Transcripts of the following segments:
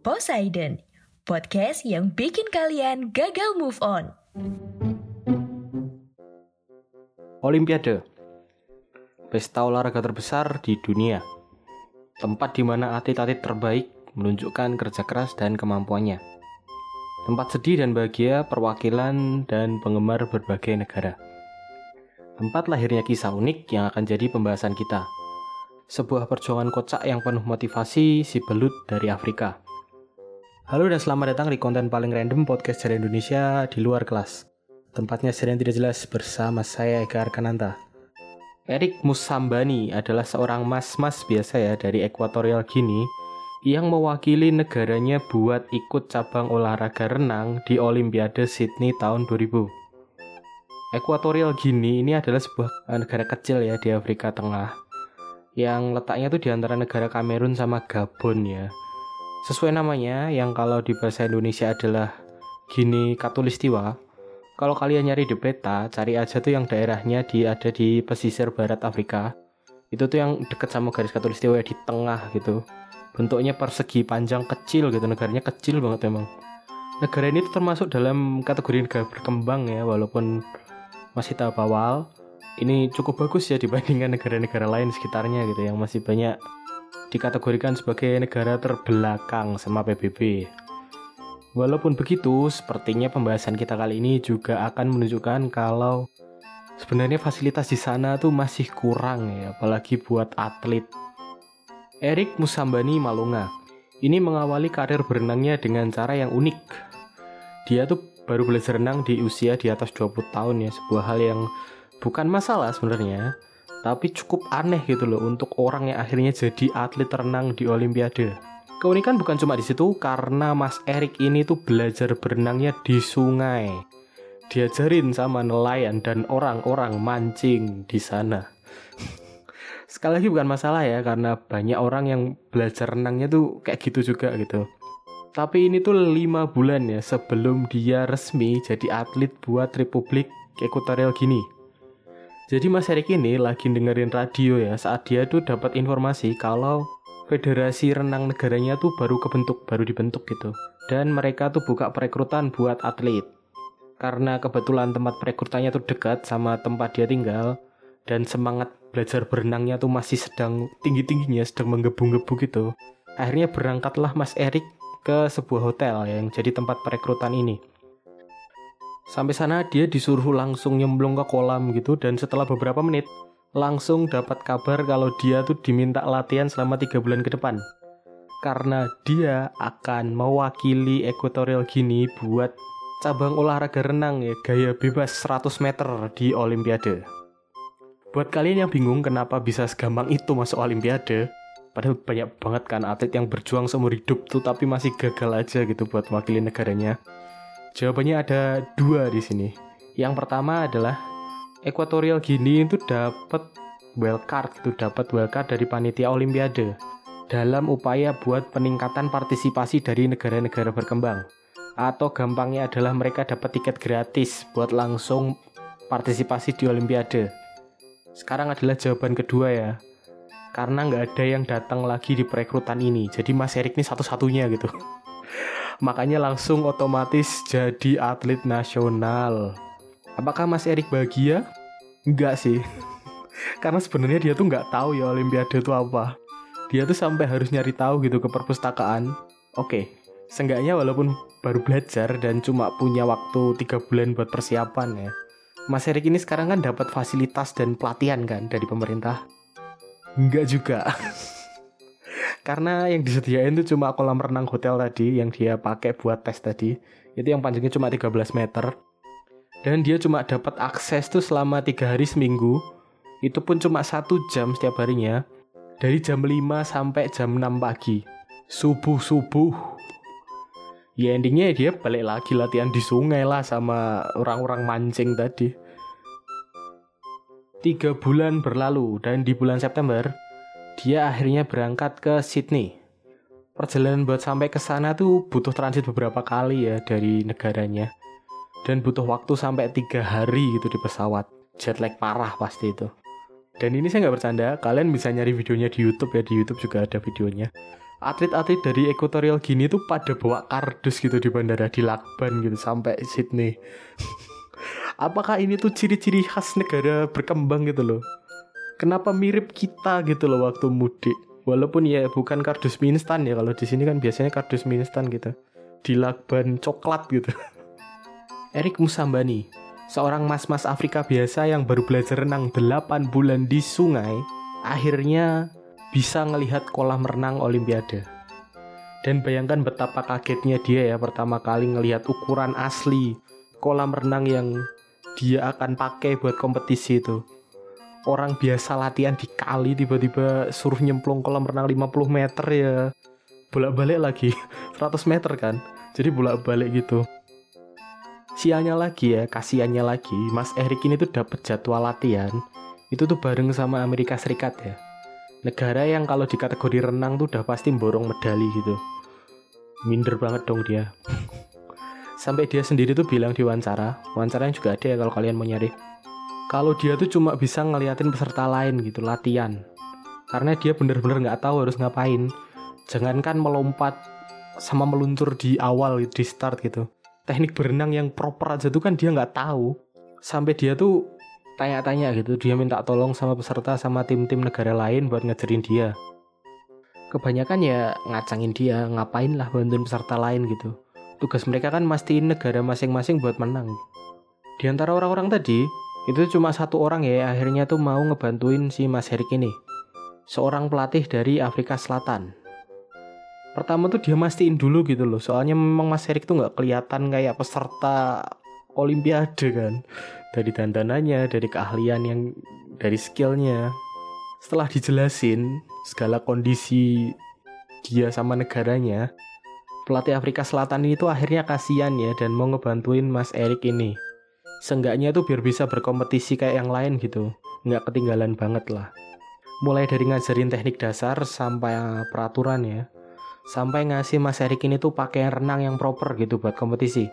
Poseidon, podcast yang bikin kalian gagal move on. Olimpiade. Pesta olahraga terbesar di dunia. Tempat di mana atlet-atlet terbaik menunjukkan kerja keras dan kemampuannya. Tempat sedih dan bahagia perwakilan dan penggemar berbagai negara. Tempat lahirnya kisah unik yang akan jadi pembahasan kita. Sebuah perjuangan kocak yang penuh motivasi si belut dari Afrika Halo dan selamat datang di konten paling random podcast dari Indonesia di luar kelas Tempatnya sering tidak jelas bersama saya Eka Arkananta. Erik Musambani adalah seorang mas-mas biasa ya dari Equatorial Guinea yang mewakili negaranya buat ikut cabang olahraga renang di Olimpiade Sydney tahun 2000. Equatorial Guinea ini adalah sebuah negara kecil ya di Afrika Tengah yang letaknya tuh di antara negara Kamerun sama Gabon ya. Sesuai namanya yang kalau di bahasa Indonesia adalah Guinea Katulistiwa, kalau kalian nyari di peta, cari aja tuh yang daerahnya di ada di pesisir barat Afrika. Itu tuh yang deket sama garis katulistiwa ya, di tengah gitu. Bentuknya persegi panjang kecil gitu, negaranya kecil banget emang. Negara ini tuh termasuk dalam kategori negara berkembang ya, walaupun masih tahap awal. Ini cukup bagus ya dibandingkan negara-negara lain sekitarnya gitu yang masih banyak dikategorikan sebagai negara terbelakang sama PBB. Walaupun begitu, sepertinya pembahasan kita kali ini juga akan menunjukkan kalau sebenarnya fasilitas di sana tuh masih kurang ya, apalagi buat atlet. Erik Musambani Malunga ini mengawali karir berenangnya dengan cara yang unik. Dia tuh baru belajar renang di usia di atas 20 tahun ya, sebuah hal yang bukan masalah sebenarnya, tapi cukup aneh gitu loh untuk orang yang akhirnya jadi atlet renang di Olimpiade. Keunikan bukan cuma di situ karena Mas Erik ini tuh belajar berenangnya di sungai. Diajarin sama nelayan dan orang-orang mancing di sana. Sekali lagi bukan masalah ya karena banyak orang yang belajar renangnya tuh kayak gitu juga gitu. Tapi ini tuh lima bulan ya sebelum dia resmi jadi atlet buat Republik Ekuatorial Guinea. Jadi Mas Erik ini lagi dengerin radio ya saat dia tuh dapat informasi kalau federasi renang negaranya tuh baru kebentuk, baru dibentuk gitu. Dan mereka tuh buka perekrutan buat atlet. Karena kebetulan tempat perekrutannya tuh dekat sama tempat dia tinggal dan semangat belajar berenangnya tuh masih sedang tinggi-tingginya, sedang menggebu-gebu gitu. Akhirnya berangkatlah Mas Erik ke sebuah hotel yang jadi tempat perekrutan ini. Sampai sana dia disuruh langsung nyemplung ke kolam gitu dan setelah beberapa menit langsung dapat kabar kalau dia tuh diminta latihan selama tiga bulan ke depan. Karena dia akan mewakili Equatorial Guinea buat cabang olahraga renang ya gaya bebas 100 meter di Olimpiade. Buat kalian yang bingung kenapa bisa segampang itu masuk Olimpiade, padahal banyak banget kan atlet yang berjuang seumur hidup tuh tapi masih gagal aja gitu buat mewakili negaranya. Jawabannya ada dua di sini. Yang pertama adalah Equatorial Guinea itu dapat wildcard itu dapat wildcard dari panitia Olimpiade dalam upaya buat peningkatan partisipasi dari negara-negara berkembang atau gampangnya adalah mereka dapat tiket gratis buat langsung partisipasi di Olimpiade. Sekarang adalah jawaban kedua ya, karena nggak ada yang datang lagi di perekrutan ini, jadi Mas Erik ini satu-satunya gitu. Makanya langsung otomatis jadi atlet nasional. Apakah Mas Erik bahagia? Enggak sih. Karena sebenarnya dia tuh nggak tahu ya Olimpiade itu apa. Dia tuh sampai harus nyari tahu gitu ke perpustakaan. Oke, Seenggaknya walaupun baru belajar dan cuma punya waktu tiga bulan buat persiapan ya. Mas Erik ini sekarang kan dapat fasilitas dan pelatihan kan dari pemerintah. Enggak juga. Karena yang disediain itu cuma kolam renang hotel tadi yang dia pakai buat tes tadi. Itu yang panjangnya cuma 13 meter. Dan dia cuma dapat akses tuh selama tiga hari seminggu. Itu pun cuma satu jam setiap harinya. Dari jam 5 sampai jam 6 pagi. Subuh-subuh. Ya endingnya dia balik lagi latihan di sungai lah sama orang-orang mancing tadi. Tiga bulan berlalu dan di bulan September dia akhirnya berangkat ke Sydney. Perjalanan buat sampai ke sana tuh butuh transit beberapa kali ya dari negaranya. Dan butuh waktu sampai tiga hari gitu di pesawat. Jet lag parah pasti itu. Dan ini saya nggak bercanda, kalian bisa nyari videonya di YouTube ya, di YouTube juga ada videonya. Atlet-atlet dari Equatorial Guinea tuh pada bawa kardus gitu di bandara di lakban gitu sampai Sydney. Apakah ini tuh ciri-ciri khas negara berkembang gitu loh? Kenapa mirip kita gitu loh waktu mudik? Walaupun ya bukan kardus mie instan ya kalau di sini kan biasanya kardus mie instan gitu. Di lakban coklat gitu. Erik Musambani seorang mas-mas Afrika biasa yang baru belajar renang 8 bulan di sungai akhirnya bisa ngelihat kolam renang olimpiade. Dan bayangkan betapa kagetnya dia ya pertama kali ngelihat ukuran asli kolam renang yang dia akan pakai buat kompetisi itu orang biasa latihan di kali tiba-tiba suruh nyemplung kolam renang 50 meter ya bolak-balik lagi 100 meter kan? Jadi bolak-balik gitu. Sialnya lagi ya kasihannya lagi Mas Erik ini tuh dapat jadwal latihan. Itu tuh bareng sama Amerika Serikat ya. Negara yang kalau di kategori renang tuh udah pasti borong medali gitu. Minder banget dong dia. Sampai dia sendiri tuh bilang di wawancara. Wawancara yang juga ada ya kalau kalian mau nyari kalau dia tuh cuma bisa ngeliatin peserta lain gitu latihan. Karena dia bener-bener nggak tahu harus ngapain. Jangankan melompat sama meluncur di awal di start gitu. Teknik berenang yang proper aja tuh kan dia nggak tahu. Sampai dia tuh tanya-tanya gitu dia minta tolong sama peserta sama tim-tim negara lain buat ngajarin dia. Kebanyakan ya ngacangin dia ngapain lah bantuin peserta lain gitu. Tugas mereka kan mastiin negara masing-masing buat menang. Di antara orang-orang tadi itu cuma satu orang ya akhirnya tuh mau ngebantuin si Mas Herik ini. Seorang pelatih dari Afrika Selatan. Pertama tuh dia mastiin dulu gitu loh soalnya memang Mas Herik tuh nggak kelihatan kayak peserta Olimpiade kan. Dari dandanannya dari keahlian yang dari skillnya. Setelah dijelasin segala kondisi dia sama negaranya pelatih Afrika Selatan itu akhirnya kasihan ya dan mau ngebantuin Mas Erik ini seenggaknya tuh biar bisa berkompetisi kayak yang lain gitu. Nggak ketinggalan banget lah. Mulai dari ngajarin teknik dasar sampai peraturan ya. Sampai ngasih Mas Erik ini tuh pakaian renang yang proper gitu buat kompetisi.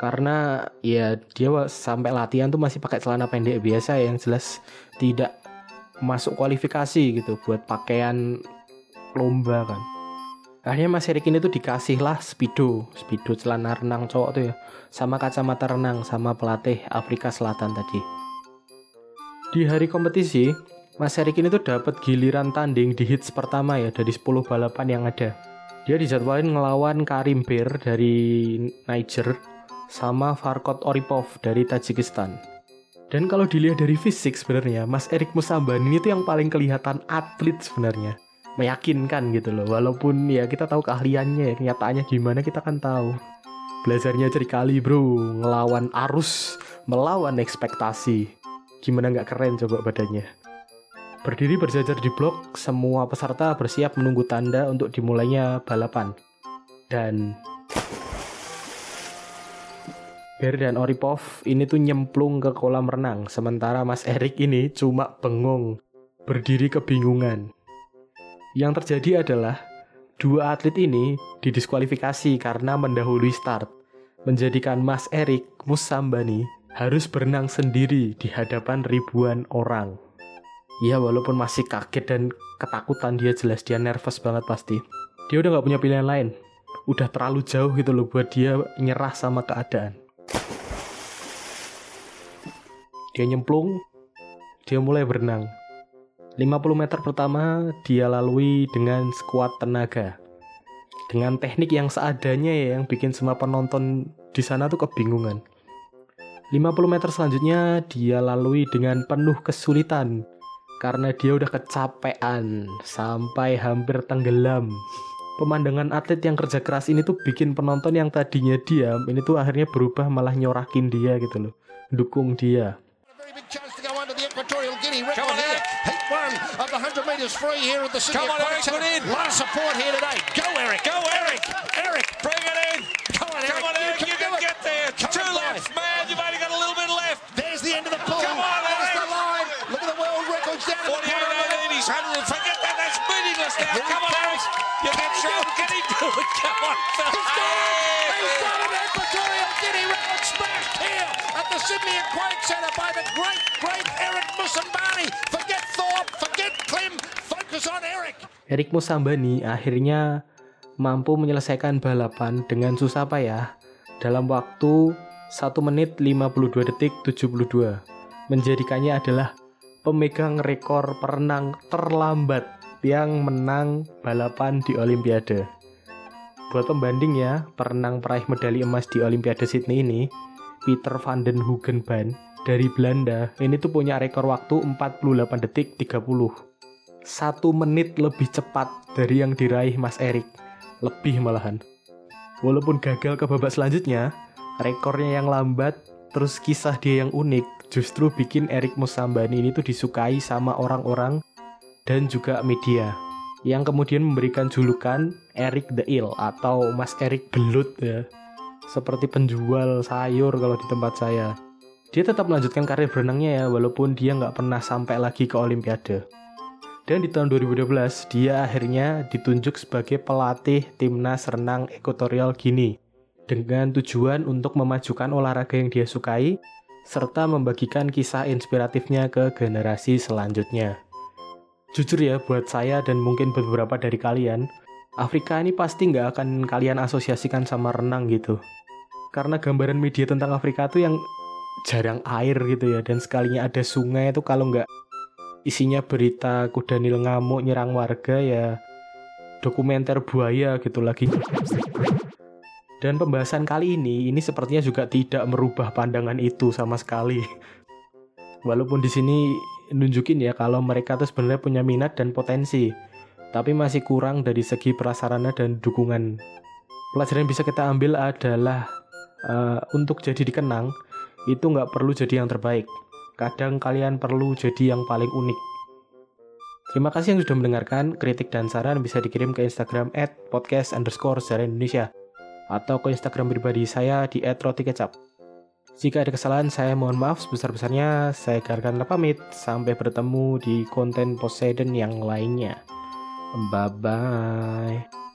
Karena ya dia sampai latihan tuh masih pakai celana pendek biasa ya, yang jelas tidak masuk kualifikasi gitu buat pakaian lomba kan akhirnya Mas Erik ini tuh dikasih lah speedo speedo celana renang cowok tuh ya. Sama kacamata renang sama pelatih Afrika Selatan tadi. Di hari kompetisi Mas Erik ini tuh dapat giliran tanding di hits pertama ya dari 10 balapan yang ada. Dia dijadwalin ngelawan Karim Bir dari Niger sama Farkot Oripov dari Tajikistan. Dan kalau dilihat dari fisik sebenarnya Mas Erik Musambani tuh yang paling kelihatan atlet sebenarnya meyakinkan gitu loh. Walaupun ya kita tahu keahliannya ya kenyataannya gimana kita kan tahu. Belajarnya kali bro. Ngelawan arus melawan ekspektasi. Gimana nggak keren coba badannya? Berdiri berjajar di blok semua peserta bersiap menunggu tanda untuk dimulainya balapan. Dan Ber dan Oripov ini tuh nyemplung ke kolam renang. Sementara Mas Erik ini cuma bengong berdiri kebingungan yang terjadi adalah dua atlet ini didiskualifikasi karena mendahului start, menjadikan Mas Erik Musambani harus berenang sendiri di hadapan ribuan orang. Ya walaupun masih kaget dan ketakutan dia jelas dia nervous banget pasti. Dia udah gak punya pilihan lain. Udah terlalu jauh gitu loh buat dia nyerah sama keadaan. Dia nyemplung, dia mulai berenang. 50 meter pertama dia lalui dengan sekuat tenaga. dengan teknik yang seadanya ya yang bikin semua penonton di sana tuh kebingungan. 50 meter selanjutnya dia lalui dengan penuh kesulitan karena dia udah kecapean sampai hampir tenggelam. Pemandangan atlet yang kerja keras ini tuh bikin penonton yang tadinya diam ini tuh akhirnya berubah malah nyorakin dia gitu loh, dukung dia. The 100 metres free here at the City Come on, Eric, put in. lot of support here today. Go, Eric. Go! Eric. Eric. Musambani akhirnya mampu menyelesaikan balapan dengan susah payah dalam waktu 1 menit 52 detik 72 menjadikannya adalah pemegang rekor perenang terlambat yang menang balapan di Olimpiade. Buat pembanding ya, perenang peraih medali emas di Olimpiade Sydney ini, Peter van den Hoogenband dari Belanda, ini tuh punya rekor waktu 48 detik 30 satu menit lebih cepat dari yang diraih Mas Erik. Lebih malahan. Walaupun gagal ke babak selanjutnya, rekornya yang lambat, terus kisah dia yang unik, justru bikin Erik Musambani ini tuh disukai sama orang-orang dan juga media. Yang kemudian memberikan julukan Erik the Ill atau Mas Erik Belut ya. Seperti penjual sayur kalau di tempat saya. Dia tetap melanjutkan karir berenangnya ya, walaupun dia nggak pernah sampai lagi ke Olimpiade. Dan di tahun 2012, dia akhirnya ditunjuk sebagai pelatih timnas renang Equatorial Guinea dengan tujuan untuk memajukan olahraga yang dia sukai serta membagikan kisah inspiratifnya ke generasi selanjutnya. Jujur ya, buat saya dan mungkin beberapa dari kalian, Afrika ini pasti nggak akan kalian asosiasikan sama renang gitu. Karena gambaran media tentang Afrika tuh yang jarang air gitu ya, dan sekalinya ada sungai itu kalau nggak isinya berita kuda nil ngamuk nyerang warga ya dokumenter buaya gitu lagi. Dan pembahasan kali ini ini sepertinya juga tidak merubah pandangan itu sama sekali. Walaupun di sini nunjukin ya kalau mereka tuh sebenarnya punya minat dan potensi, tapi masih kurang dari segi prasarana dan dukungan. Pelajaran yang bisa kita ambil adalah eh, untuk jadi dikenang itu nggak perlu jadi yang terbaik, kadang kalian perlu jadi yang paling unik. Terima kasih yang sudah mendengarkan. Kritik dan saran bisa dikirim ke Instagram at podcast underscore sejarah Indonesia atau ke Instagram pribadi saya di at roti kecap. Jika ada kesalahan, saya mohon maaf sebesar-besarnya. Saya Garkan pamit. Sampai bertemu di konten Poseidon yang lainnya. Bye-bye.